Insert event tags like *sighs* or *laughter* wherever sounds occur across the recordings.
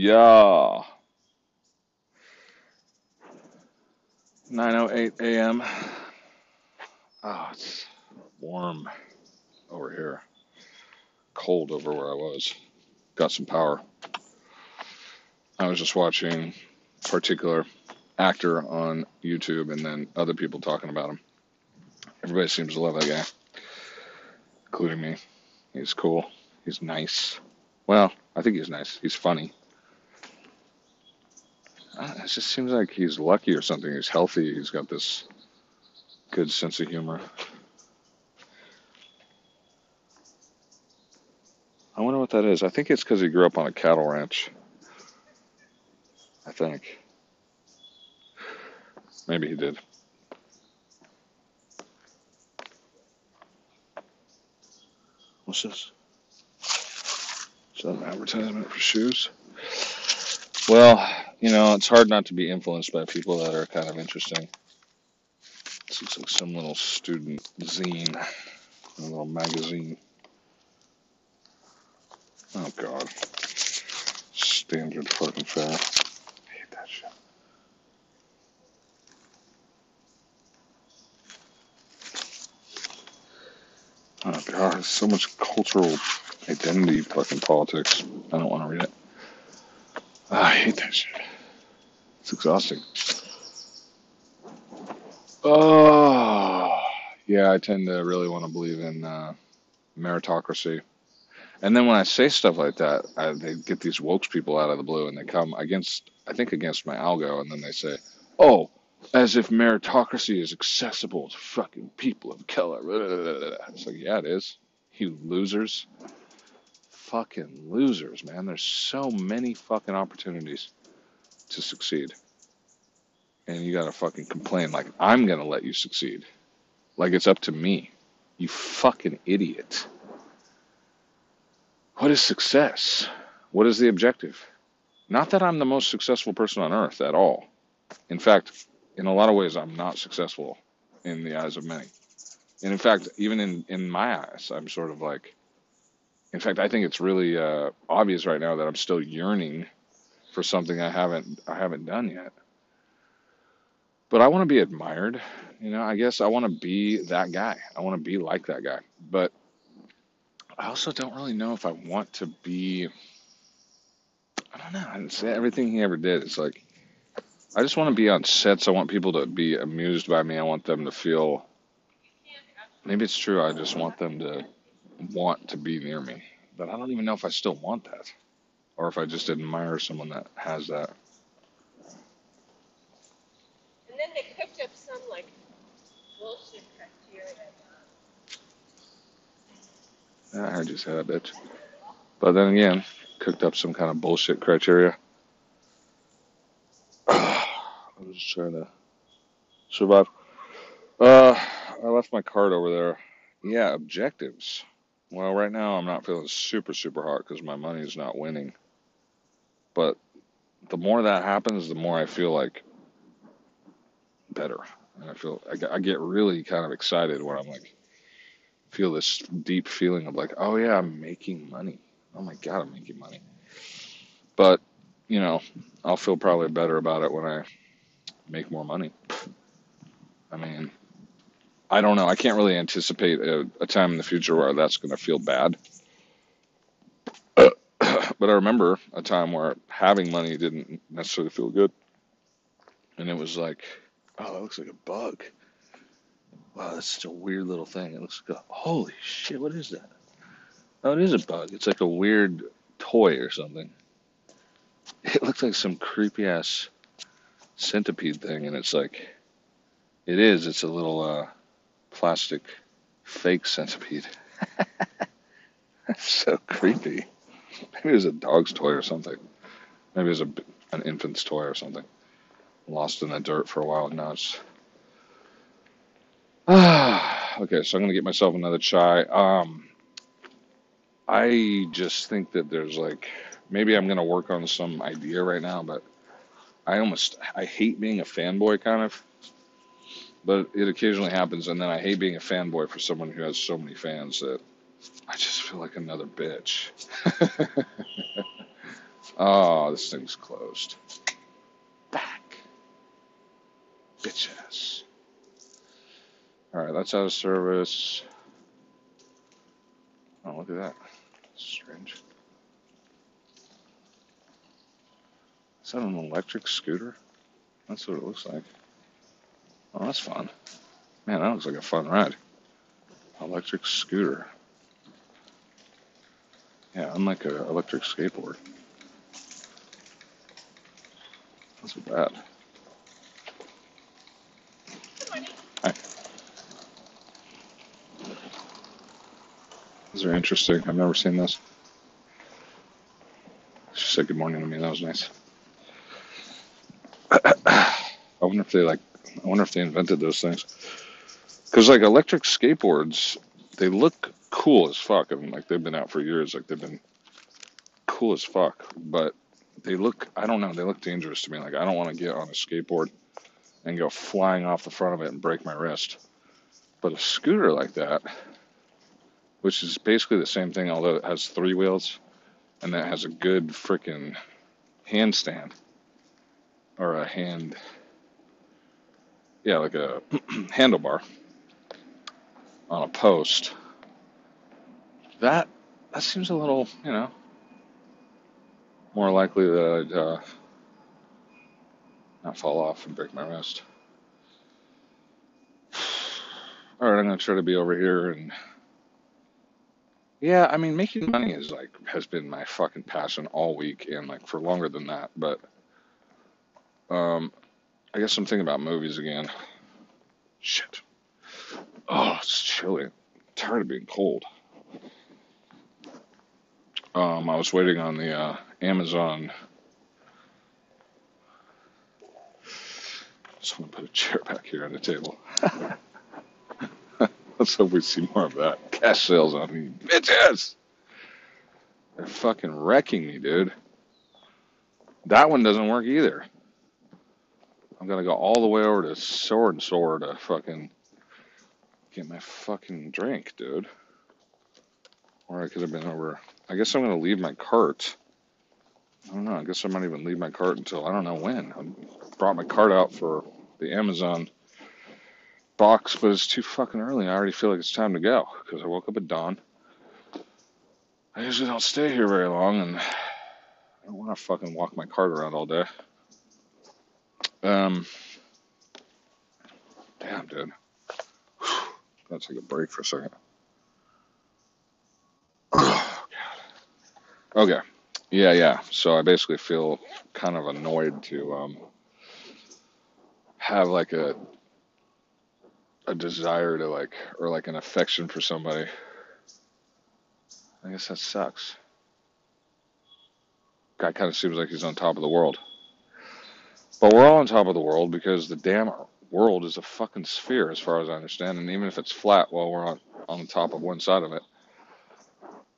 Yeah. 9:08 a.m. Oh, ah, it's warm over here. Cold over where I was. Got some power. I was just watching a particular actor on YouTube and then other people talking about him. Everybody seems to love that guy, including me. He's cool. He's nice. Well, I think he's nice. He's funny. Uh, It just seems like he's lucky or something. He's healthy. He's got this good sense of humor. I wonder what that is. I think it's because he grew up on a cattle ranch. I think. Maybe he did. What's this? Is that an advertisement for shoes? Well, you know, it's hard not to be influenced by people that are kind of interesting. This looks like some little student zine, a little magazine. Oh, God. Standard fucking fare. I hate that shit. Oh, God. So much cultural identity fucking politics. I don't want to read it. Ah, I hate that shit. It's exhausting. Oh, yeah, I tend to really want to believe in uh, meritocracy. And then when I say stuff like that, I, they get these woke people out of the blue and they come against, I think, against my algo, and then they say, oh, as if meritocracy is accessible to fucking people of color. It's like, yeah, it is. You losers. Fucking losers, man. There's so many fucking opportunities to succeed. And you gotta fucking complain like I'm gonna let you succeed. Like it's up to me. You fucking idiot. What is success? What is the objective? Not that I'm the most successful person on earth at all. In fact, in a lot of ways, I'm not successful in the eyes of many. And in fact, even in, in my eyes, I'm sort of like, in fact, I think it's really uh, obvious right now that I'm still yearning for something I haven't I haven't done yet. But I want to be admired. You know, I guess I want to be that guy. I want to be like that guy. But I also don't really know if I want to be. I don't know. It's everything he ever did. It's like I just want to be on sets. I want people to be amused by me. I want them to feel. Maybe it's true. I just want them to want to be near me. But I don't even know if I still want that, or if I just admire someone that has that. And then they cooked up some like bullshit criteria. I heard you say that, bitch. But then again, cooked up some kind of bullshit criteria. *sighs* I'm just trying to survive. Uh, I left my card over there. Yeah, objectives. Well, right now I'm not feeling super, super hot because my money is not winning. But the more that happens, the more I feel like better. And I feel I I get really kind of excited when I'm like feel this deep feeling of like, oh yeah, I'm making money. Oh my god, I'm making money. But you know, I'll feel probably better about it when I make more money. I mean, I don't know. I can't really anticipate a, a time in the future where that's going to feel bad. *coughs* but I remember a time where having money didn't necessarily feel good. And it was like, oh, that looks like a bug. Wow, that's such a weird little thing. It looks like a, holy shit, what is that? Oh, it is a bug. It's like a weird toy or something. *laughs* It looks like some creepy ass centipede thing, and it's like, it is. It's a little uh, plastic fake centipede. That's so creepy. Maybe it was a dog's toy or something. Maybe it was a, an infant's toy or something. Lost in the dirt for a while. Now it's. Ah, *sighs* okay, so I'm gonna get myself another chai. Um, I just think that there's like maybe I'm gonna work on some idea right now, but I almost I hate being a fanboy kind of, but it occasionally happens, and then I hate being a fanboy for someone who has so many fans that I just feel like another bitch. *laughs* Oh, this thing's closed. Back. Bitch ass. Alright, that's out of service. Oh, look at that. Strange. Is that an electric scooter? That's what it looks like. Oh, that's fun. Man, that looks like a fun ride. Electric scooter. Yeah, unlike an electric skateboard. That's bad. Good morning. Hi. These are interesting. I've never seen this. She said good morning to me. That was nice. *clears throat* I wonder if they like. I wonder if they invented those things. Because like electric skateboards, they look cool as fuck. I mean, like they've been out for years. Like they've been cool as fuck. But they look. I don't know. They look dangerous to me. Like I don't want to get on a skateboard and go flying off the front of it and break my wrist. But a scooter like that, which is basically the same thing, although it has three wheels and that has a good freaking handstand or a hand, yeah, like a *clears throat* handlebar on a post. That that seems a little, you know, more likely that I'd uh, not fall off and break my wrist. *sighs* All right, I'm gonna try to be over here and yeah, I mean, making money is like has been my fucking passion all week and like for longer than that. But um, I guess I'm thinking about movies again. Shit. Oh, it's chilly. I'm tired of being cold. Um, I was waiting on the uh, Amazon. Just want to put a chair back here on the table. *laughs* Let's hope we see more of that. Cash sales on me. Bitches! They're fucking wrecking me, dude. That one doesn't work either. I'm gonna go all the way over to Sword and Sword to fucking get my fucking drink, dude. Or I could have been over. I guess I'm gonna leave my cart. I don't know. I guess I might even leave my cart until I don't know when. I brought my cart out for the Amazon box, but it's too fucking early. I already feel like it's time to go because I woke up at dawn. I usually don't stay here very long, and I don't want to fucking walk my cart around all day. Um, damn, dude. Gotta take a break for a second. Oh, God. Okay. Yeah, yeah. So I basically feel kind of annoyed to um, have like a a desire to like or like an affection for somebody. I guess that sucks. Guy kind of seems like he's on top of the world. But we're all on top of the world because the damn world is a fucking sphere, as far as I understand. And even if it's flat, well, we're on on the top of one side of it.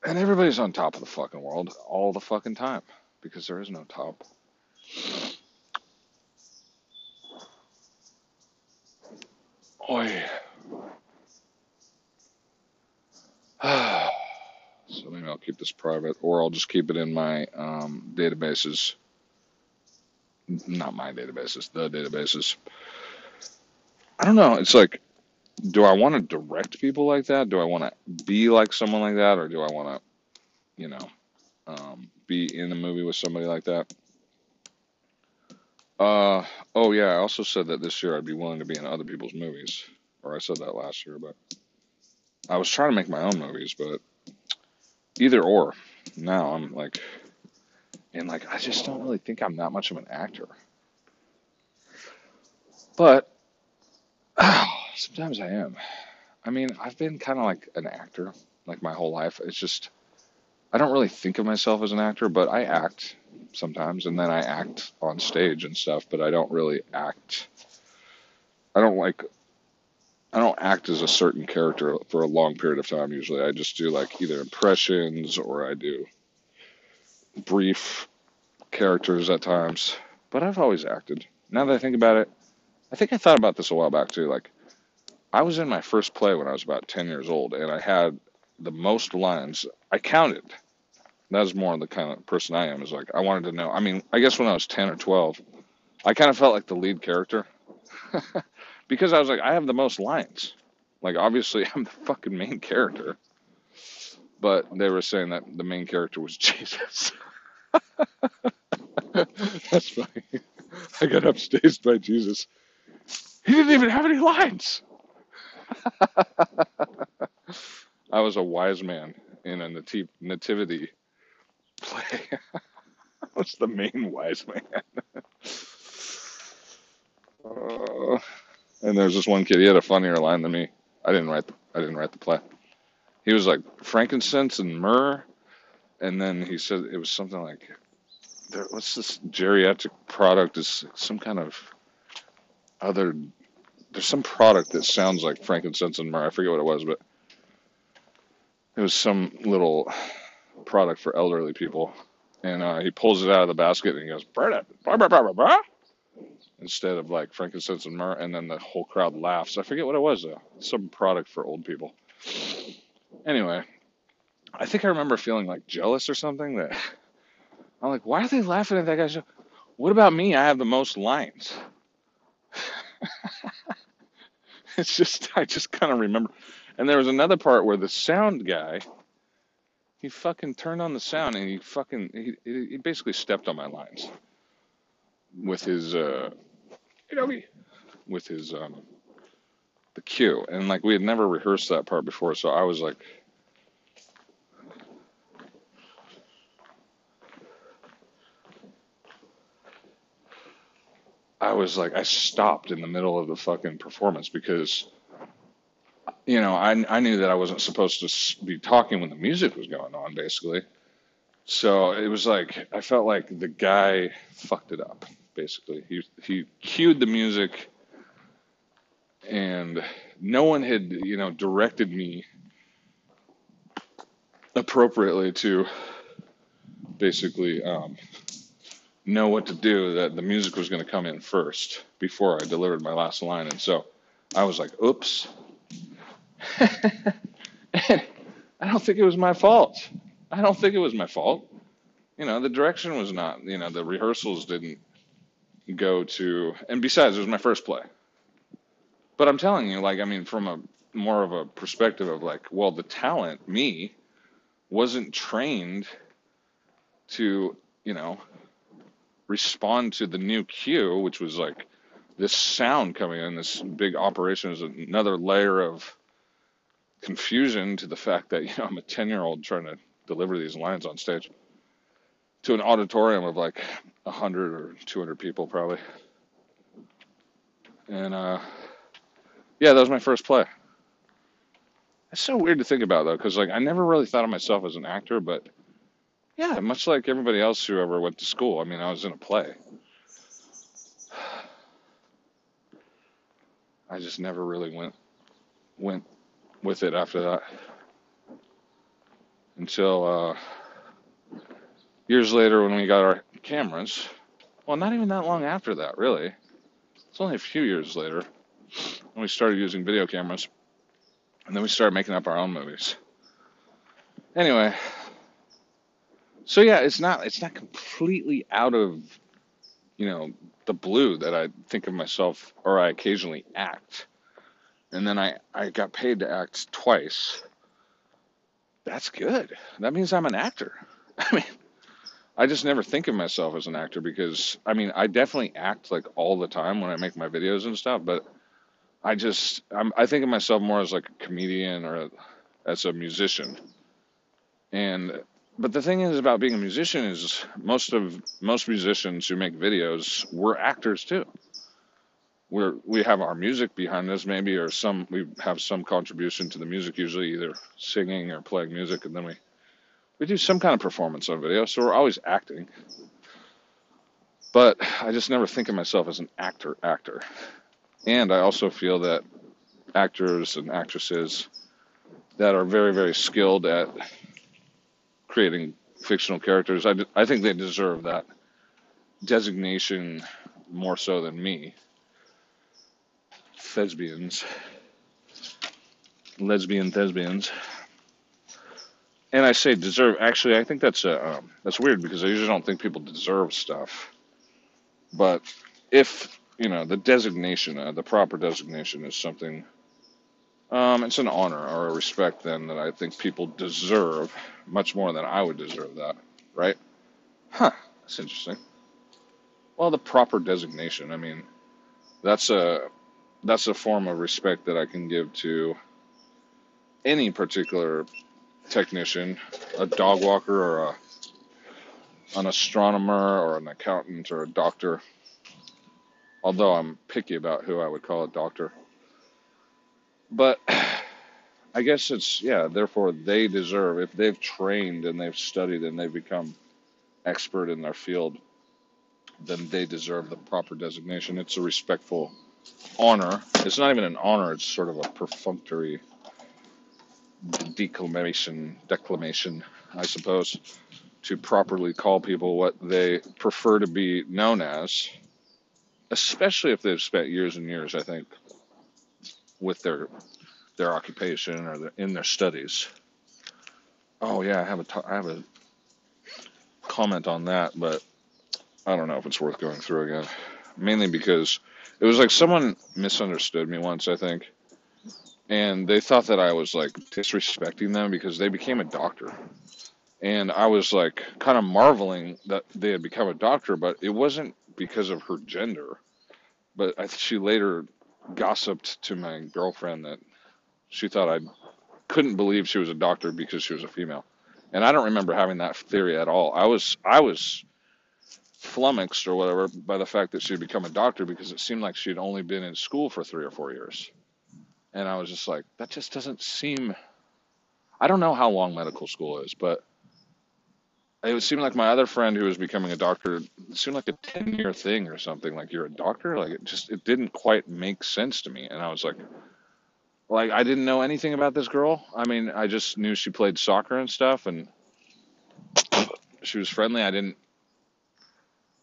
And everybody's on top of the fucking world all the fucking time because there is no top. Oi. *sighs* so maybe I'll keep this private, or I'll just keep it in my um, databases. Not my databases, the databases. I don't know. It's like, do I want to direct people like that? Do I want to be like someone like that, or do I want to, you know, um, be in a movie with somebody like that? Uh, oh yeah. I also said that this year I'd be willing to be in other people's movies, or I said that last year, but I was trying to make my own movies, but either or. Now I'm like, and like I just don't really think I'm that much of an actor. But *sighs* sometimes I am. I mean, I've been kind of like an actor like my whole life. It's just I don't really think of myself as an actor, but I act sometimes and then I act on stage and stuff, but I don't really act I don't like I don't act as a certain character for a long period of time usually. I just do like either impressions or I do brief characters at times. But I've always acted. Now that I think about it, I think I thought about this a while back too. Like I was in my first play when I was about 10 years old and I had the most lines. I counted That's more the kind of person I am. Is like I wanted to know. I mean, I guess when I was ten or twelve, I kind of felt like the lead character *laughs* because I was like, I have the most lines. Like obviously, *laughs* I'm the fucking main character. But they were saying that the main character was *laughs* Jesus. *laughs* That's funny. I got upstaged by Jesus. He didn't even have any lines. *laughs* I was a wise man in a nati- nativity play. I was the main wise man. Uh, and there's this one kid. He had a funnier line than me. I didn't write. The, I didn't write the play. He was like frankincense and myrrh, and then he said it was something like, "What's this geriatric product? Is some kind of other there's some product that sounds like frankincense and myrrh. I forget what it was, but it was some little product for elderly people. And uh, he pulls it out of the basket and he goes, burn it, instead of like frankincense and myrrh. And then the whole crowd laughs. I forget what it was though. Some product for old people. Anyway, I think I remember feeling like jealous or something that I'm like, why are they laughing at that show? What about me? I have the most lines. *laughs* it's just I just kind of remember. And there was another part where the sound guy, he fucking turned on the sound and he fucking he he basically stepped on my lines with his uh you know with his um the cue and like we had never rehearsed that part before so I was like I was like I stopped in the middle of the fucking performance because you know, I I knew that I wasn't supposed to be talking when the music was going on, basically. So it was like I felt like the guy fucked it up. Basically, he he cued the music, and no one had you know directed me appropriately to basically um, know what to do. That the music was going to come in first before I delivered my last line, and so I was like, "Oops." *laughs* I don't think it was my fault. I don't think it was my fault. You know, the direction was not, you know, the rehearsals didn't go to, and besides, it was my first play. But I'm telling you, like, I mean, from a more of a perspective of like, well, the talent, me, wasn't trained to, you know, respond to the new cue, which was like this sound coming in, this big operation is another layer of confusion to the fact that *laughs* you know I'm a 10 year old trying to deliver these lines on stage to an auditorium of like 100 or 200 people probably. And uh yeah that was my first play it's so weird to think about though because like i never really thought of myself as an actor but yeah much like everybody else who ever went to school i mean i was in a play i just never really went went with it after that until uh, years later when we got our cameras. Well, not even that long after that, really. It's only a few years later when we started using video cameras, and then we started making up our own movies. Anyway, so yeah, it's not it's not completely out of you know the blue that I think of myself or I occasionally act and then I, I got paid to act twice. That's good. That means I'm an actor. *laughs* I mean, I just never think of myself as an actor because I mean, I definitely act like all the time when I make my videos and stuff, but I just I'm, I think of myself more as like a comedian or a, as a musician. And but the thing is about being a musician is most of most musicians who make videos were actors too. We're we have our music behind us maybe or some we have some contribution to the music usually either singing or playing music and then we we do some kind of performance on video so we're always acting. But i just never think of myself as an actor actor and i also feel that actors and actresses that are very very skilled at creating fictional characters i, I think they deserve that designation more so than me thespians, lesbian thespians. And I say deserve. Actually, I think that's a um, that's weird because I usually don't think people deserve stuff. But if you know the designation, uh, the proper designation is something. Um, it's an honor or a respect then that I think people deserve much more than I would deserve that, right? Huh. That's interesting. Well, the proper designation. I mean, that's a that's a form of respect that I can give to any particular technician, a dog walker or a, an astronomer or an accountant or a doctor. Although I'm picky about who I would call a doctor. But *sighs* I guess it's, yeah, therefore they deserve, if they've trained and they've studied and they've become expert in their field, then they deserve the proper designation. It's a respectful honor. It's not even an honor, it's sort of a perfunctory declamation, declamation, I suppose, to properly call people what they prefer to be known as, especially if they've spent years and years, I think, with their their occupation or their, in their studies. Oh yeah, I have a I have a comment on that, but I don't know if it's worth going through again. Mainly because it was like someone misunderstood me once, I think, and they thought that I was like disrespecting them because they became a doctor. And I was like kind of marveling that they had become a doctor, but it wasn't because of her gender. But I, she later gossiped to my girlfriend that she thought I couldn't believe she was a doctor because she was a female. And I don't remember having that theory at all. I was I was flummoxed or whatever by the fact that she'd become a doctor because it seemed like she'd only been in school for three or four years. And I was just like, that just doesn't seem. I don't know how long medical school is, but it would seem like my other friend who was becoming a doctor it seemed like a 10 year thing or something. Like, you're a doctor? Like, it just, it didn't quite make sense to me. And I was like, like, I didn't know anything about this girl. I mean, I just knew she played soccer and stuff, and she was friendly. I didn't,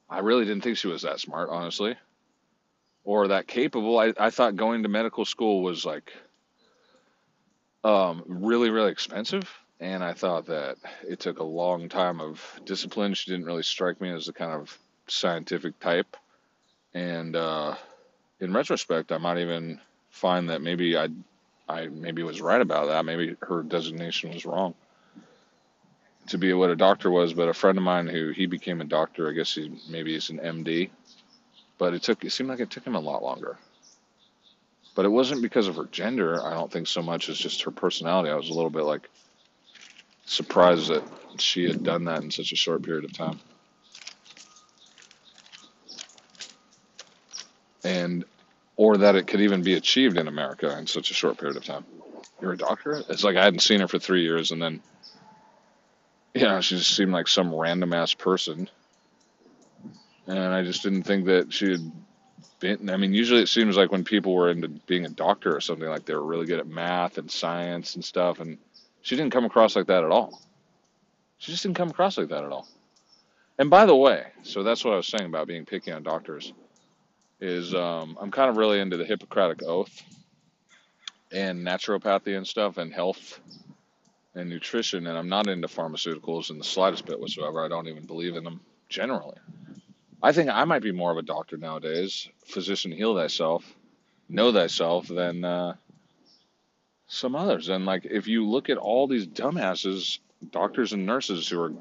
I really didn't think she was that smart, honestly, or that capable. I, I thought going to medical school was like um, really, really expensive. And I thought that it took a long time of discipline. She didn't really strike me as the kind of scientific type. And uh, in retrospect, I might even find that maybe I, I maybe was right about that. Maybe her designation was wrong to be what a doctor was. But a friend of mine who he became a doctor, I guess he maybe is an MD. But it took it seemed like it took him a lot longer. But it wasn't because of her gender. I don't think so much as just her personality. I was a little bit like surprised that she had done that in such a short period of time. And or that it could even be achieved in America in such a short period of time. You're a doctor? It's like I hadn't seen her for three years and then you know, she just seemed like some random ass person. And I just didn't think that she had been I mean, usually it seems like when people were into being a doctor or something like they were really good at math and science and stuff and she didn't come across like that at all. She just didn't come across like that at all. And by the way, so that's what I was saying about being picky on doctors is um, I'm kind of really into the Hippocratic Oath and naturopathy and stuff and health and nutrition, and I'm not into pharmaceuticals in the slightest bit whatsoever. I don't even believe in them generally. I think I might be more of a doctor nowadays. Physician, heal thyself, know thyself, than uh, some others. And like, if you look at all these dumbasses, doctors and nurses who are,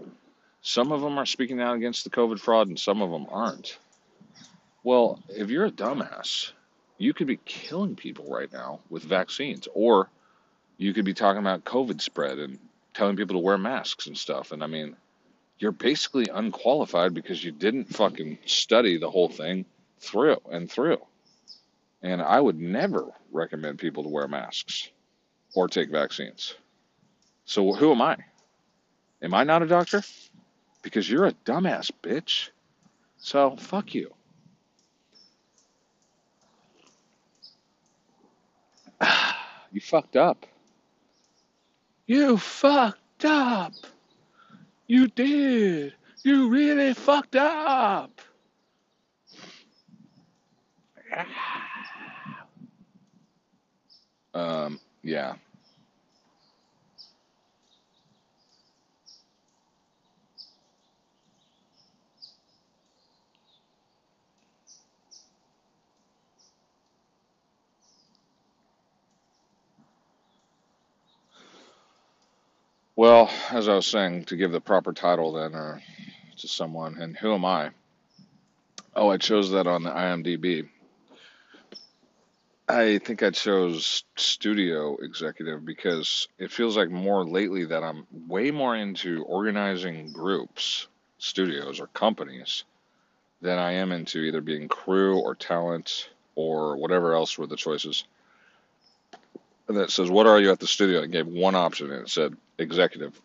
some of them are speaking out against the COVID fraud, and some of them aren't. Well, if you're a dumbass, you could be killing people right now with vaccines, or you could be talking about COVID spread and telling people to wear masks and stuff. And I mean, you're basically unqualified because you didn't fucking study the whole thing through and through. And I would never recommend people to wear masks or take vaccines. So who am I? Am I not a doctor? Because you're a dumbass bitch. So fuck you. *sighs* you fucked up. You fucked up. You did. You really fucked up. *sighs* Um, yeah. Well, as I was saying, to give the proper title then or to someone, and who am I? Oh, I chose that on the IMDb. I think I chose studio executive because it feels like more lately that I'm way more into organizing groups, studios, or companies than I am into either being crew or talent or whatever else were the choices. And then it says, What are you at the studio? It gave one option and it said executive.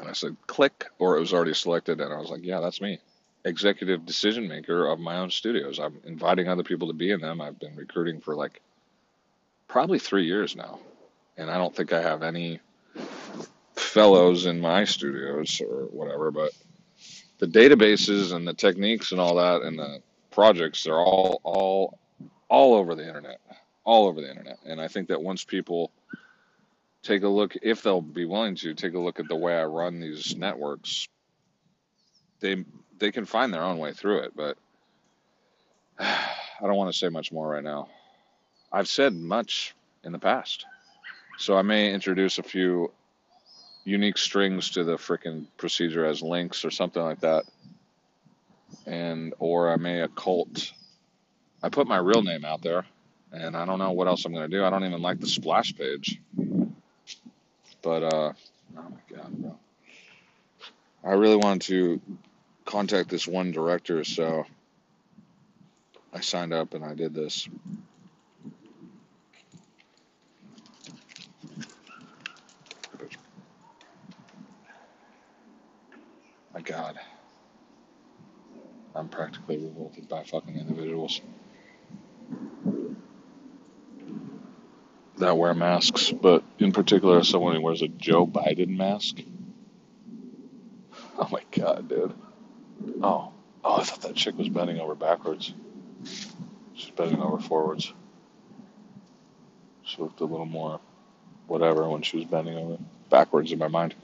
And I said, Click, or it was already selected. And I was like, Yeah, that's me. Executive decision maker of my own studios. I'm inviting other people to be in them. I've been recruiting for like probably three years now. And I don't think I have any fellows in my studios or whatever, but the databases and the techniques and all that and the projects they're all all all over the internet all over the internet and i think that once people take a look if they'll be willing to take a look at the way i run these networks they they can find their own way through it but *sighs* i don't want to say much more right now i've said much in the past so i may introduce a few unique strings to the freaking procedure as links or something like that and or I may occult. I put my real name out there, and I don't know what else I'm gonna do. I don't even like the splash page, but uh, oh my god, bro. I really wanted to contact this one director, so I signed up and I did this. My god, I'm practically revolted by fucking individuals that wear masks, but in particular, someone who wears a Joe Biden mask. *laughs* Oh my god, dude. Oh, oh, I thought that chick was bending over backwards. She's bending over forwards. She looked a little more whatever when she was bending over backwards in my mind.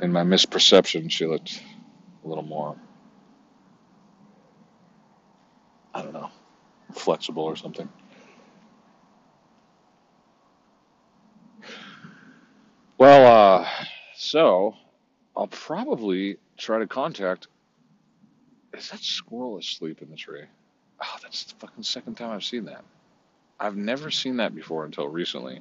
In my misperception, she looked a little more, I don't know, flexible or something. Well, uh, so I'll probably try to contact. Is that squirrel asleep in the tree? Oh, that's the fucking second time I've seen that. I've never seen that before until recently.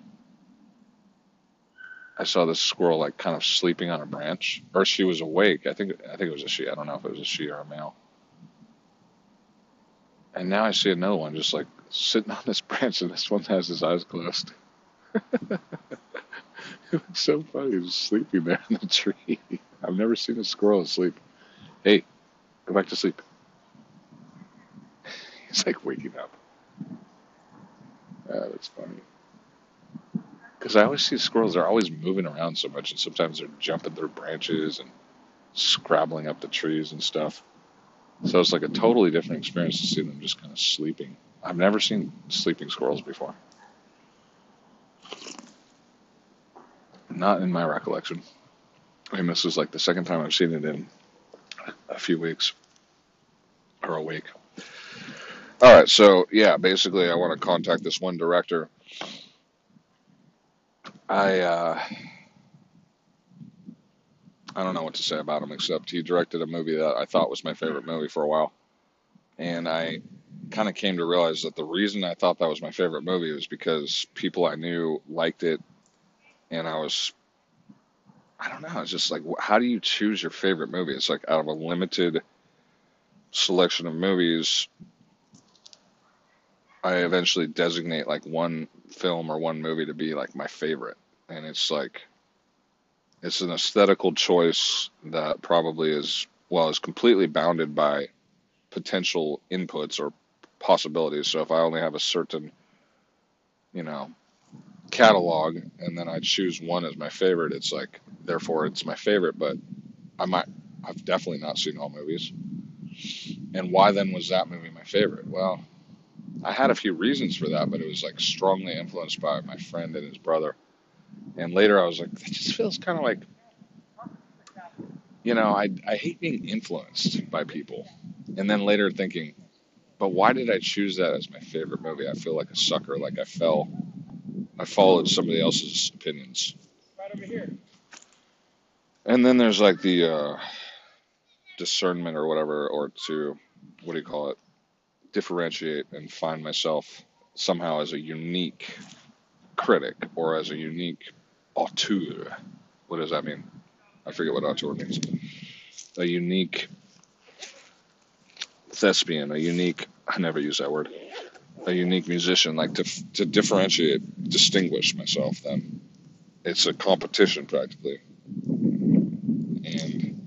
I saw this squirrel like kind of sleeping on a branch, or she was awake. I think I think it was a she. I don't know if it was a she or a male. And now I see another one just like sitting on this *laughs* branch, and this one has his eyes closed. *laughs* It was so funny. Was sleeping there in the tree. *laughs* I've never seen a squirrel asleep. Hey, go back to sleep. *laughs* He's like waking up. Ah, that's funny. Because I always see squirrels, they're always moving around so much, and sometimes they're jumping through branches and scrabbling up the trees and stuff. So it's like a totally different experience to see them just kind of sleeping. I've never seen sleeping squirrels before. Not in my recollection. I mean, this is like the second time I've seen it in a few weeks or a week. All right, so yeah, basically, I want to contact this one director. I uh, I don't know what to say about him except he directed a movie that I thought was my favorite movie for a while, and I kind of came to realize that the reason I thought that was my favorite movie was because people I knew liked it, and I was I don't know, it's just like how do you choose your favorite movie? It's like out of a limited selection of movies, I eventually designate like one film or one movie to be like my favorite, and it's like it's an aesthetical choice that probably is well is completely bounded by potential inputs or possibilities. So if I only have a certain you know catalog and then I choose one as my favorite, it's like therefore it's my favorite. But I might I've definitely not seen all movies. And why then was that movie my favorite? Well, I had a few reasons for that, but it was like strongly influenced by my friend and his brother. And later I was like, that just feels kind of like, you know, I, I hate being influenced by people. And then later thinking, but why did I choose that as my favorite movie? I feel like a sucker, like I fell, I followed somebody else's opinions. Right over here. And then there's like the uh, discernment or whatever, or to, what do you call it? Differentiate and find myself somehow as a unique critic or as a unique auteur. What does that mean? I forget what auteur means. A unique thespian, a unique, I never use that word, a unique musician, like to, to differentiate, distinguish myself then. It's a competition practically. And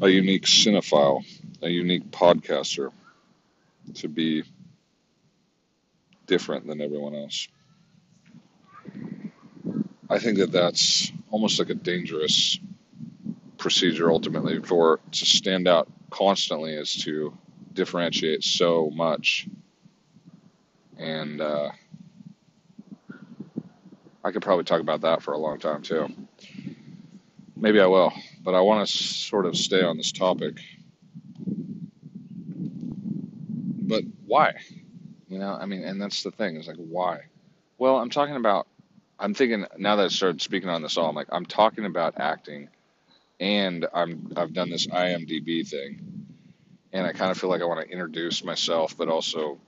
a unique cinephile, a unique podcaster to be different than everyone else. I think that that's almost like a dangerous procedure ultimately for to stand out constantly is to differentiate so much. And uh, i could probably talk about that for a long time too. Maybe i will but i want to sort of stay on this topic. But why? You know i mean and that's the thing is like why? Well i'm talking about i'm thinking now that i started speaking on this all i'm like i'm talking about acting and I'm I've done this IMDb thing, and I kind of feel like I want to introduce myself, but also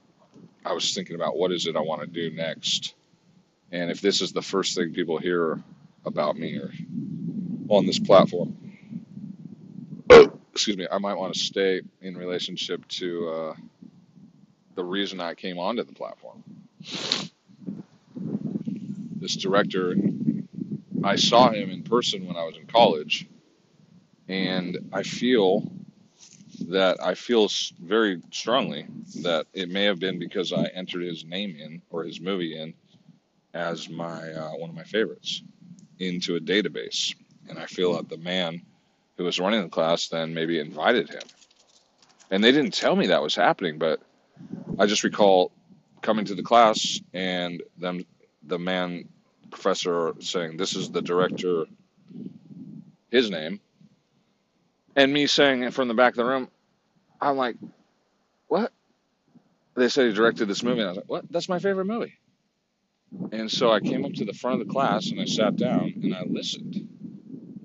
I was thinking about what is it I want to do next, and if this is the first thing people hear about me or on this platform, excuse me, I might want to stay in relationship to uh, the reason I came onto the platform. This director, I saw him in person when I was in college and I feel that I feel very strongly that it may have been because I entered his name in or his movie in as my uh, one of my favorites into a database, and I feel that the man who was running the class then maybe invited him, and they didn't tell me that was happening, but I just recall coming to the class and them the man professor saying this is the director his name and me saying it from the back of the room, I'm like, what? They said he directed this movie. And I was like, what? That's my favorite movie. And so I came up to the front of the class and I sat down and I listened.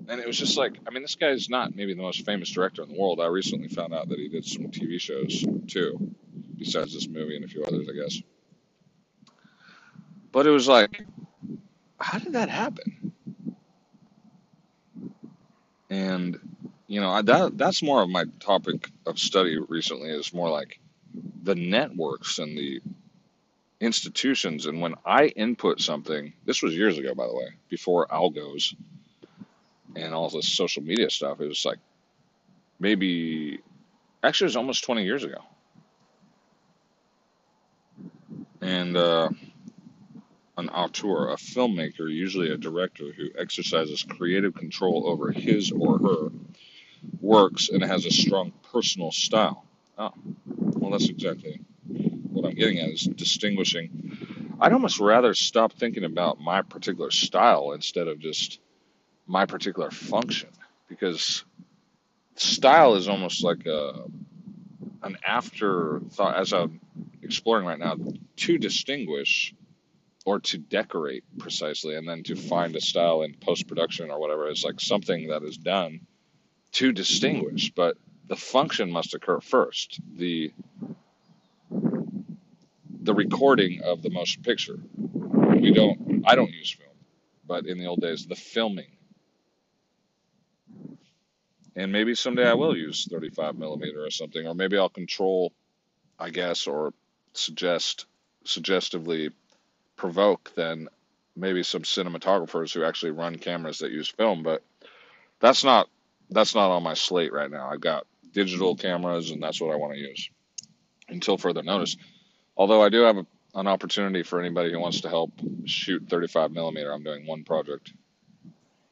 And it was just like, I mean, this guy is not maybe the most famous director in the world. I recently found out that he did some TV shows too, besides this movie and a few others, I guess. But it was like, how did that happen? And you know, that that's more of my topic of study recently is more like the networks and the institutions. And when I input something, this was years ago, by the way, before algos and all this social media stuff. It was like maybe, actually, it was almost 20 years ago. And uh, an auteur, a filmmaker, usually a director who exercises creative control over his or her works and has a strong personal style. Oh, well, that's exactly what I'm getting at is distinguishing. I'd almost rather stop thinking about my particular style instead of just my particular function because style is almost like a an afterthought as I'm exploring right now to distinguish or to decorate precisely and then to find a style in post production or whatever is like something that is done to distinguish, but the function must occur first. The the recording of the motion picture. We don't I don't use film, but in the old days the filming. And maybe someday I will use 35 millimeter or something, or maybe I'll control, I guess, or suggest suggestively provoke then maybe some cinematographers who actually run cameras that use film, but that's not that's not on my slate right now. I've got digital cameras, and that's what I want to use until further notice. Although I do have a, an opportunity for anybody who wants to help shoot 35 millimeter. I'm doing one project,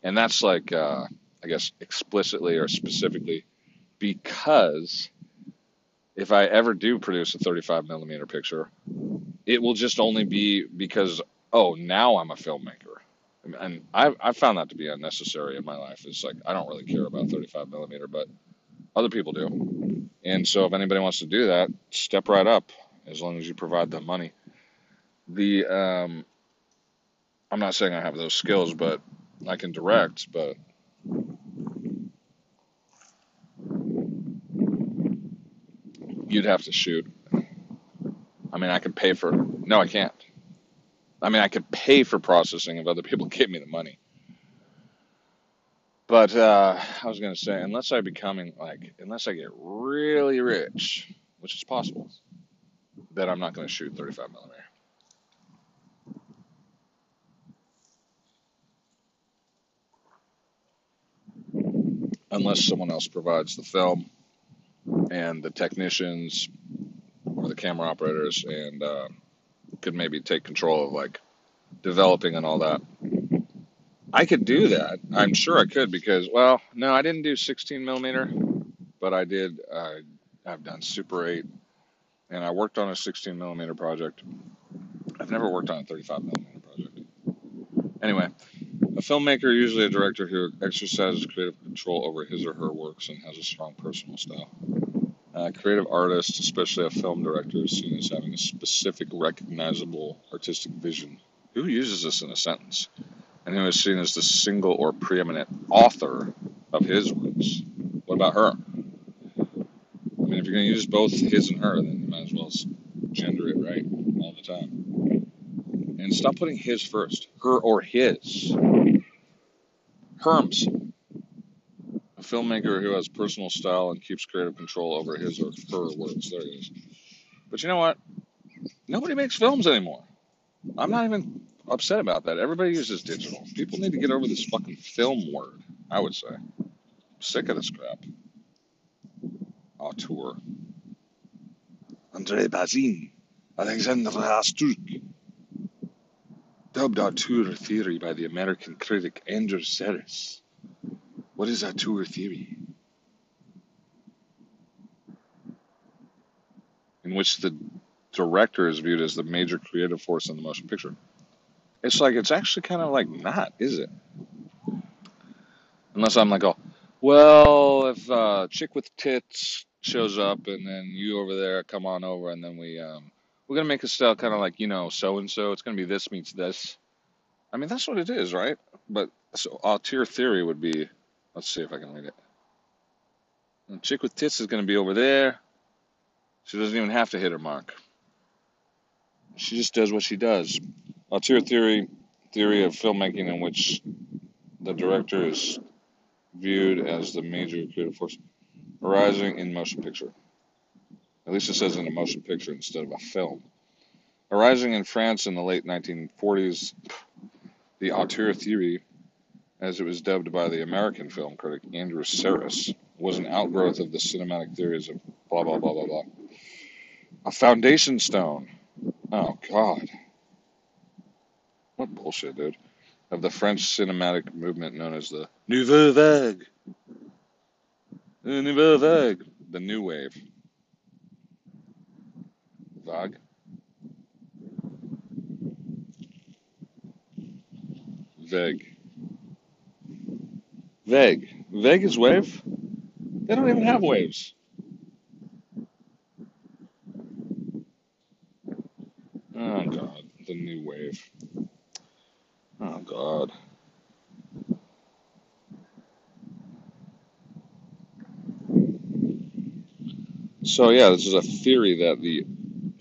and that's like uh, I guess explicitly or specifically because if I ever do produce a 35 millimeter picture, it will just only be because oh now I'm a filmmaker and I've, I've found that to be unnecessary in my life. It's like I don't really care about 35 millimeter, but other people do. And so if anybody wants to do that, step right up as long as you provide the money. The um, I'm not saying I have those skills, but I can direct. But you'd have to shoot. I mean, I could pay for. No, I can't. I mean, I could pay for processing if other people *laughs* gave me the money. But uh, I was gonna say, unless I becoming like, unless I get really rich, which is possible, that I'm not gonna shoot 35 millimeter. Unless someone else provides the film and the technicians or the camera operators and uh, could maybe take control of like developing and all that. I could do that. I'm sure I could because, well, no, I didn't do 16 millimeter, but I did. Uh, I've done Super 8, and I worked on a 16 millimeter project. I've never worked on a 35 millimeter project. Anyway, a filmmaker, usually a director who exercises creative control over his or her works and has a strong personal style. A creative artist, especially a film director, is seen as having a specific, recognizable artistic vision. Who uses this in a sentence? And who is seen as the single or preeminent author of his works. What about her? I mean, if you're going to use both his and her, then you might as well gender it right all the time. And stop putting his first. Her or his. Herms, filmmaker who has personal style and keeps creative control over his or her works. There it is. But you know what? Nobody makes films anymore. I'm not even upset about that. Everybody uses digital. People need to get over this fucking film word, I would say. I'm sick of this crap. Auteur. Andre Bazin. Alexander Astruc. Dubbed auteur theory by the American critic Andrew Sarris. What is auteur theory? In which the director is viewed as the major creative force in the motion picture. It's like it's actually kind of like not, is it? Unless I'm like, oh, well, if uh, chick with tits shows up and then you over there come on over and then we um, we're gonna make a style kind of like you know so and so. It's gonna be this meets this. I mean that's what it is, right? But so auteur theory would be. Let's see if I can read it. The chick with tits is gonna be over there. She doesn't even have to hit her mark. She just does what she does. Auteur theory theory of filmmaking in which the director is viewed as the major creative force arising in motion picture. At least it says in a motion picture instead of a film. Arising in France in the late 1940s, the auteur theory, as it was dubbed by the American film critic Andrew Sarris, was an outgrowth of the cinematic theories of blah, blah, blah, blah, blah. A foundation stone. Oh, God. What bullshit, dude. Of the French cinematic movement known as the Nouvelle Vague. The Nouvelle Vague. The New Wave. Vague. Vague. Vague. Vague is wave? They don't even have waves. Oh, God. The New Wave. Oh, God. So, yeah, this is a theory that the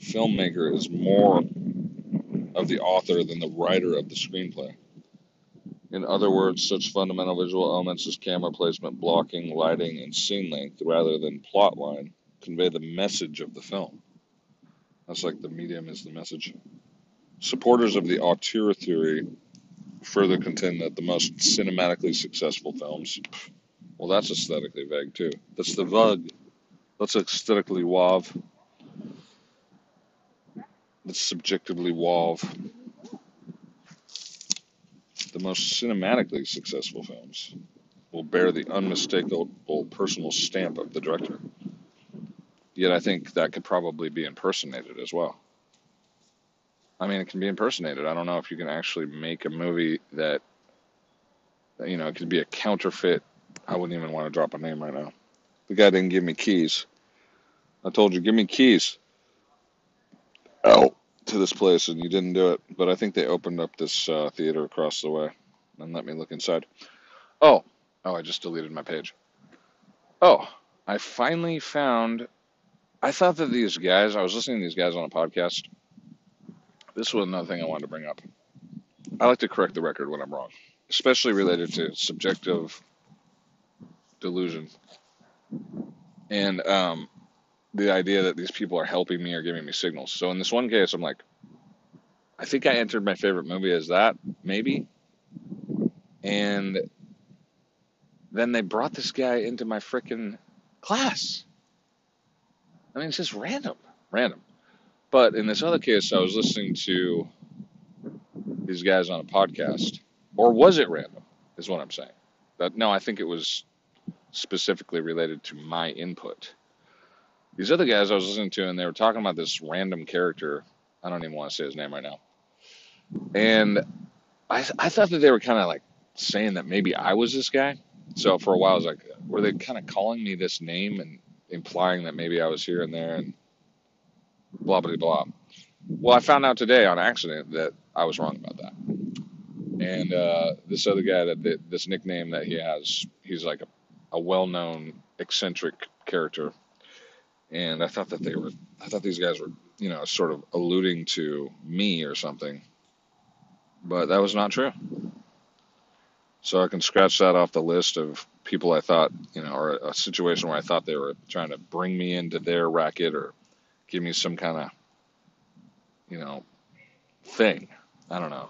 filmmaker is more of the author than the writer of the screenplay. In other words, such fundamental visual elements as camera placement, blocking, lighting, and scene length, rather than plot line, convey the message of the film. That's like the medium is the message. Supporters of the auteur theory further contend that the most cinematically successful films, well, that's aesthetically vague too. That's the vague. That's aesthetically wave. That's subjectively wave. Most cinematically successful films will bear the unmistakable personal stamp of the director. Yet I think that could probably be impersonated as well. I mean, it can be impersonated. I don't know if you can actually make a movie that, you know, it could be a counterfeit. I wouldn't even want to drop a name right now. The guy didn't give me keys. I told you, give me keys. Oh, to this place and you didn't do it, but I think they opened up this uh, theater across the way and let me look inside. Oh, oh, I just deleted my page. Oh, I finally found. I thought that these guys, I was listening to these guys on a podcast. This was another thing I wanted to bring up. I like to correct the record when I'm wrong, especially related to subjective delusion and um, the idea that these people are helping me or giving me signals. So in this one case, I'm like, I think I entered my favorite movie as that, maybe. And then they brought this guy into my freaking class. I mean, it's just random, random. But in this other case, I was listening to these guys on a podcast, or was it random? Is what I'm saying. No, I think it was specifically related to my input. These other guys I was listening to, and they were talking about this random character. I don't even want to say his name right now. And I, I thought that they were kind of like saying that maybe I was this guy. So for a while, I was like, were they kind of calling me this name and implying that maybe I was here and there and blah, blah, blah. Well, I found out today on accident that I was wrong about that. And uh, this other guy that, this nickname that he has, he's like a, a well-known eccentric character. And I thought that they were, I thought these guys were, you know, sort of alluding to me or something. But that was not true. So I can scratch that off the list of people I thought, you know, or a situation where I thought they were trying to bring me into their racket or give me some kind of, you know, thing. I don't know,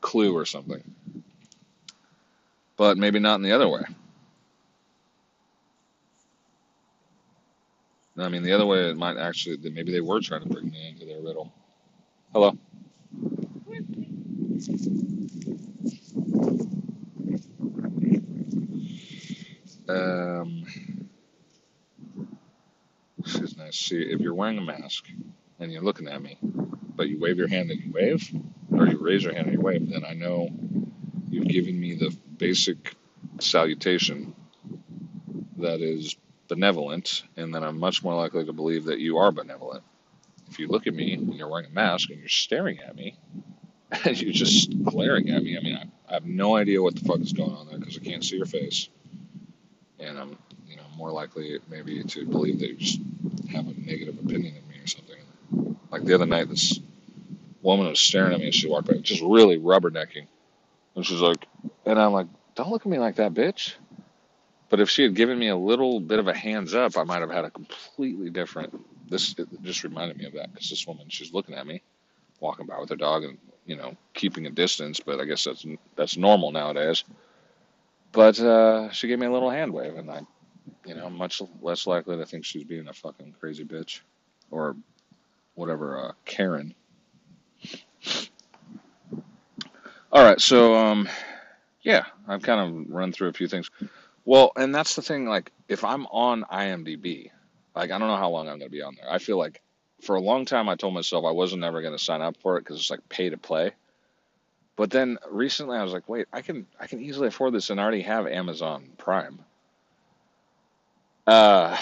clue or something. But maybe not in the other way. I mean, the other way it might actually, maybe they were trying to bring me into their riddle. Hello. Um, excuse me. See, if you're wearing a mask and you're looking at me, but you wave your hand and you wave, or you raise your hand and you wave, then I know you've given me the basic salutation that is benevolent, and then I'm much more likely to believe that you are benevolent. If you look at me and you're wearing a mask and you're staring at me, and *laughs* you're just glaring at me, I mean, I, I have no idea what the fuck is going on there because I can't see your face and I'm you know more likely maybe to believe that you just have a negative opinion of me or something. Like the other night, this woman was staring at me and she walked by, just really rubbernecking, and she's like, and I'm like, don't look at me like that, bitch. But if she had given me a little bit of a hands up, I might have had a completely different. This just reminded me of that because this woman, she's looking at me, walking by with her dog, and you know, keeping a distance. But I guess that's that's normal nowadays. But uh, she gave me a little hand wave, and I, you know, much less likely to think she's being a fucking crazy bitch or whatever, uh, Karen. All right, so um, yeah, I've kind of run through a few things. Well, and that's the thing. Like, if I'm on IMDb, like I don't know how long I'm gonna be on there. I feel like for a long time I told myself I wasn't ever gonna sign up for it because it's like pay to play. But then recently I was like, wait, I can I can easily afford this and I already have Amazon Prime. Uh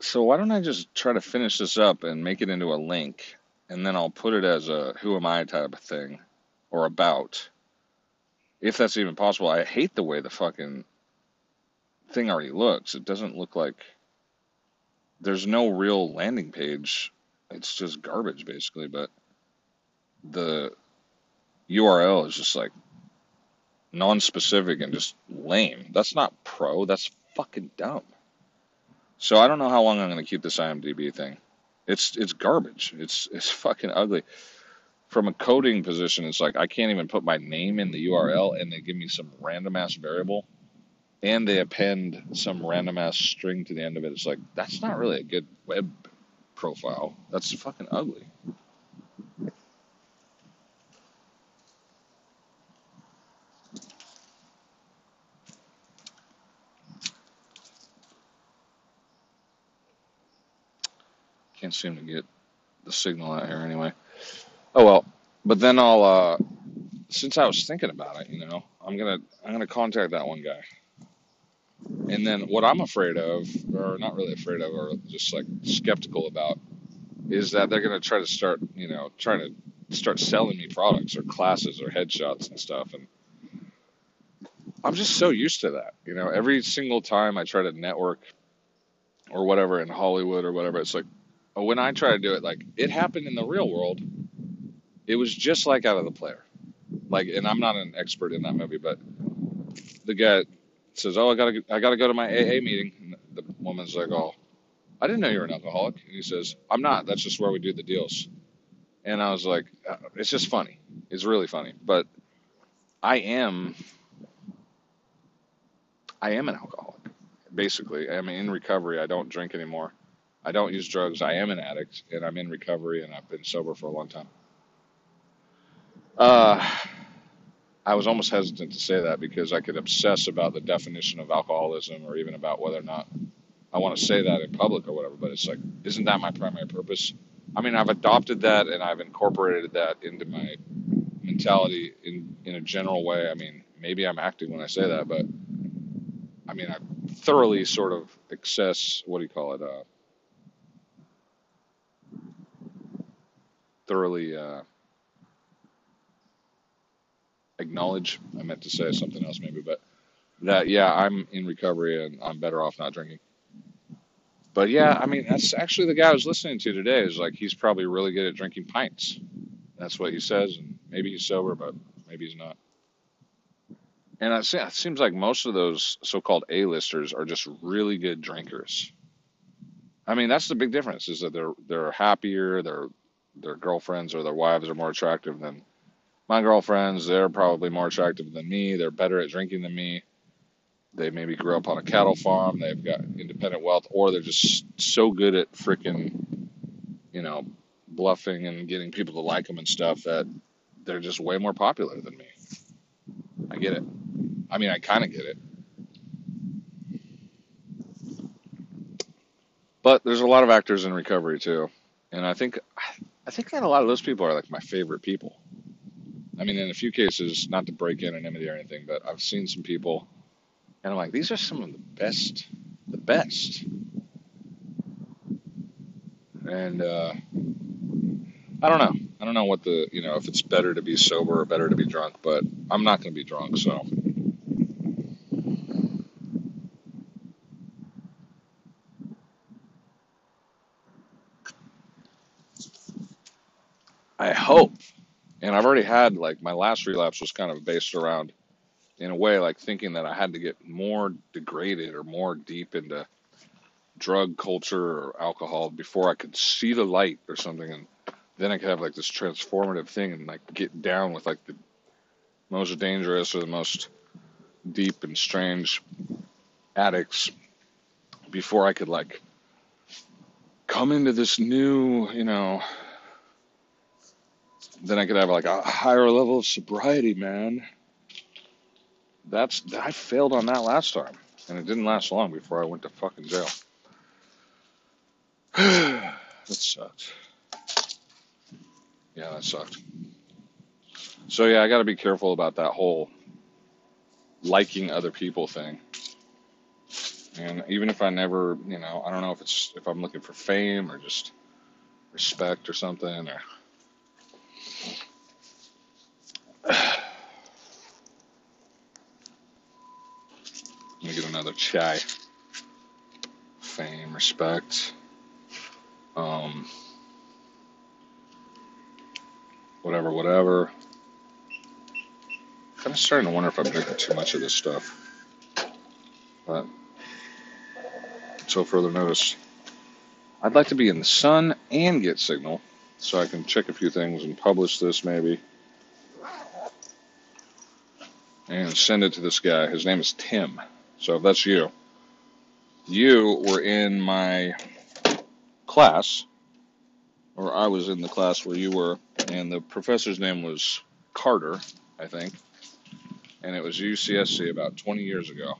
so why don't I just try to finish this up and make it into a link and then I'll put it as a who am I type of thing or about. If that's even possible. I hate the way the fucking thing already looks. It doesn't look like there's no real landing page. It's just garbage basically, but the URL is just like non-specific and just lame. That's not pro. That's fucking dumb. So I don't know how long I'm going to keep this IMDb thing. It's it's garbage. It's it's *laughs* fucking ugly. From a coding position, it's like I can't even put my name in the URL, and they give me some random ass variable, and they append some random ass string to the end of it. It's like that's not really a good web profile. That's fucking ugly. Can't seem to get the signal out here anyway. Oh well. But then I'll uh since I was thinking about it, you know, I'm gonna I'm gonna contact that one guy. And then what I'm afraid of, or not really afraid of, or just like skeptical about, is that they're gonna try to start, you know, trying to start selling me products or classes or headshots and stuff. And I'm just so used to that. You know, every single time I try to network or whatever in Hollywood or whatever, it's like when I try to do it, like it happened in the real world. It was just like out of the player. Like, and I'm not an expert in that movie, but the guy says, "Oh, I gotta, I gotta go to my AA meeting." And the woman's like, "Oh, I didn't know you were an alcoholic." And he says, "I'm not. That's just where we do the deals." And I was like, uh, "It's just funny. It's really funny." But I am, I am an alcoholic. Basically, I'm in recovery. I don't drink anymore. I don't use drugs. I am an addict, and I'm in recovery, and I've been sober for a long time. Uh, I was almost hesitant to say that because I could obsess about the definition of alcoholism or even about whether or not I want to say that in public or whatever. But it's like, isn't that my primary purpose? I mean, I've adopted that and I've incorporated that into my mentality in in a general way. I mean, maybe I'm acting when I say that, but I mean, I thoroughly sort of excess, what do you call it? Uh, thoroughly uh, acknowledge. I meant to say something else maybe, but that yeah, I'm in recovery and I'm better off not drinking. But yeah, I mean that's actually the guy I was listening to today. Is like he's probably really good at drinking pints. That's what he says, and maybe he's sober, but maybe he's not. And it se- it seems like most of those so-called A-listers are just really good drinkers. I mean, that's the big difference is that they're they're happier, their their girlfriends or their wives are more attractive than my girlfriends. They're probably more attractive than me. They're better at drinking than me. They maybe grew up on a cattle farm. They've got independent wealth, or they're just so good at freaking, you know, bluffing and getting people to like them and stuff that they're just way more popular than me. I get it. I mean, I kind of get it. But there's a lot of actors in recovery too, and I think I think that a lot of those people are like my favorite people. I mean, in a few cases, not to break anonymity or anything, but I've seen some people, and I'm like, these are some of the best, the best. And uh, I don't know. I don't know what the you know if it's better to be sober or better to be drunk, but I'm not going to be drunk, so I hope. And I've already had like my last relapse was kind of based around in a way like thinking that I had to get more degraded or more deep into drug culture or alcohol before I could see the light or something. And then I could have like this transformative thing and like get down with like the most dangerous or the most deep and strange addicts before I could like come into this new, you know, then I could have like a higher level of sobriety, man. That's I failed on that last time, and it didn't last long before I went to fucking jail. *sighs* that sucked. Yeah, that sucked. So yeah, I got to be careful about that whole liking other people thing. And even if I never, you know, I don't know if it's if I'm looking for fame or just respect or something or let me get another chai. Fame, respect, um, whatever, whatever. Kind of starting to wonder if I'm drinking too much of this stuff. But until further notice, I'd like to be in the sun and get signal so I can check a few things and publish this maybe and send it to this guy. His name is Tim. So that's you, you were in my class, or I was in the class where you were, and the professor's name was Carter, I think, and it was UCSC about 20 years ago,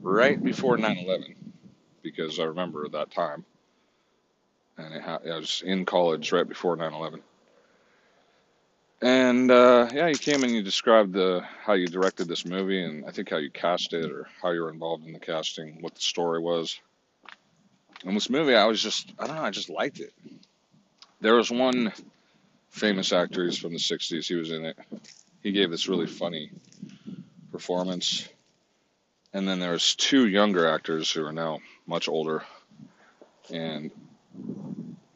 right before 9 11, because I remember that time. And it ha- I was in college right before 9 11. And uh, yeah, you came and you described the how you directed this movie, and I think how you cast it, or how you were involved in the casting, what the story was. And this movie, I was just, I don't know, I just liked it. There was one famous actor, he's from the 60s, he was in it. He gave this really funny performance. And then there's two younger actors who are now much older and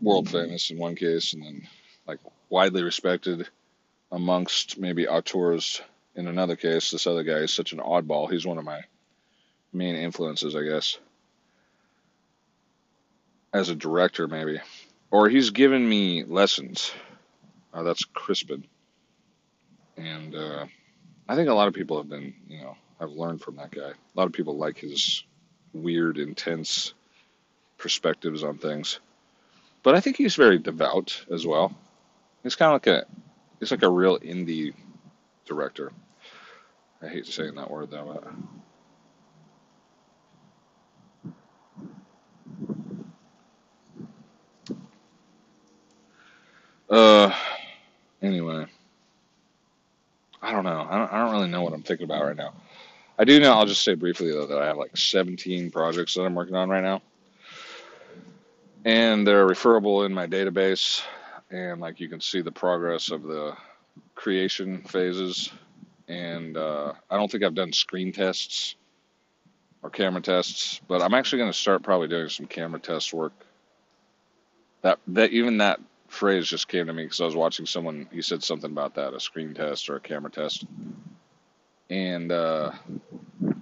world famous in one case, and then like widely respected amongst maybe auteurs in another case. This other guy is such an oddball. He's one of my main influences, I guess, as a director, maybe. Or he's given me lessons. Uh, that's Crispin. And uh, I think a lot of people have been, you know, have learned from that guy. A lot of people like his weird, intense perspectives on things. But I think he's very devout as well. He's kind of like a, he's like a real indie director. I hate saying that word though. But, uh, anyway, I don't know. I don't, I don't really know what I'm thinking about right now. I do know. I'll just say briefly though that I have like 17 projects that I'm working on right now, and they're referable in my database, and like you can see the progress of the creation phases. And uh, I don't think I've done screen tests or camera tests, but I'm actually going to start probably doing some camera test work. That that even that phrase just came to me because I was watching someone. He said something about that, a screen test or a camera test. And uh,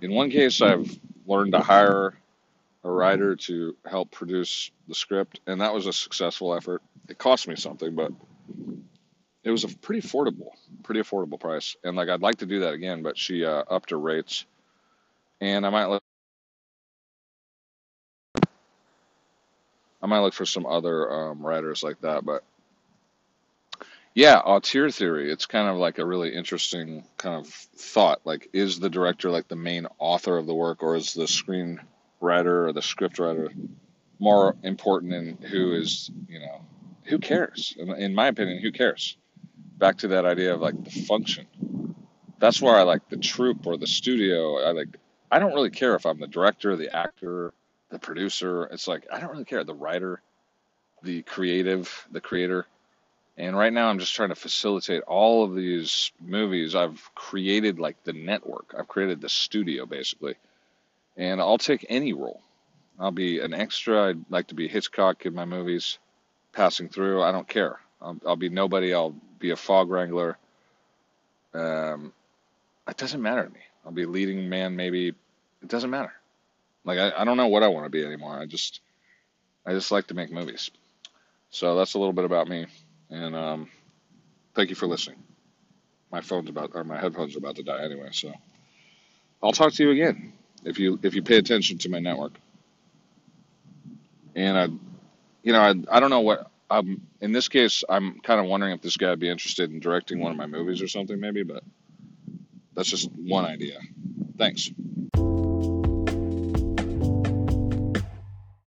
in one case, I've learned to hire a writer to help produce the script, and that was a successful effort. It cost me something, but it was a pretty affordable, pretty affordable price. And like I'd like to do that again, but she uh, upped her rates, and I might look, I might look for some other um, writers like that. But yeah, auteur theory. It's kind of like a really interesting kind of thought. Like, is the director like the main author of the work, or is the screenwriter or the script writer more important in who is, you know, who cares? In, my opinion, who cares? Back to that idea of like the function. That's why I like the troupe or the studio. I like. I don't really care if I'm the director, the actor, the producer. It's like I don't really care. The writer, the creative, the creator. And right now, I'm just trying to facilitate all of these movies. I've created like the network. I've created the studio basically, and I'll take any role. I'll be an extra. I'd like to be Hitchcock in my movies, passing through. I don't care. I'll, I'll be nobody. I'll be a fog wrangler. Um, it doesn't matter to me. I'll be leading man. Maybe it doesn't matter. Like I, I don't know what I want to be anymore. I just I just like to make movies. So that's a little bit about me. And um, thank you for listening. My phone's about or my headphones are about to die anyway, so I'll talk to you again if you if you pay attention to my network. And I, you know, I I don't know what um in this case I'm kind of wondering if this guy would be interested in directing one of my movies or something maybe, but that's just one idea. Thanks.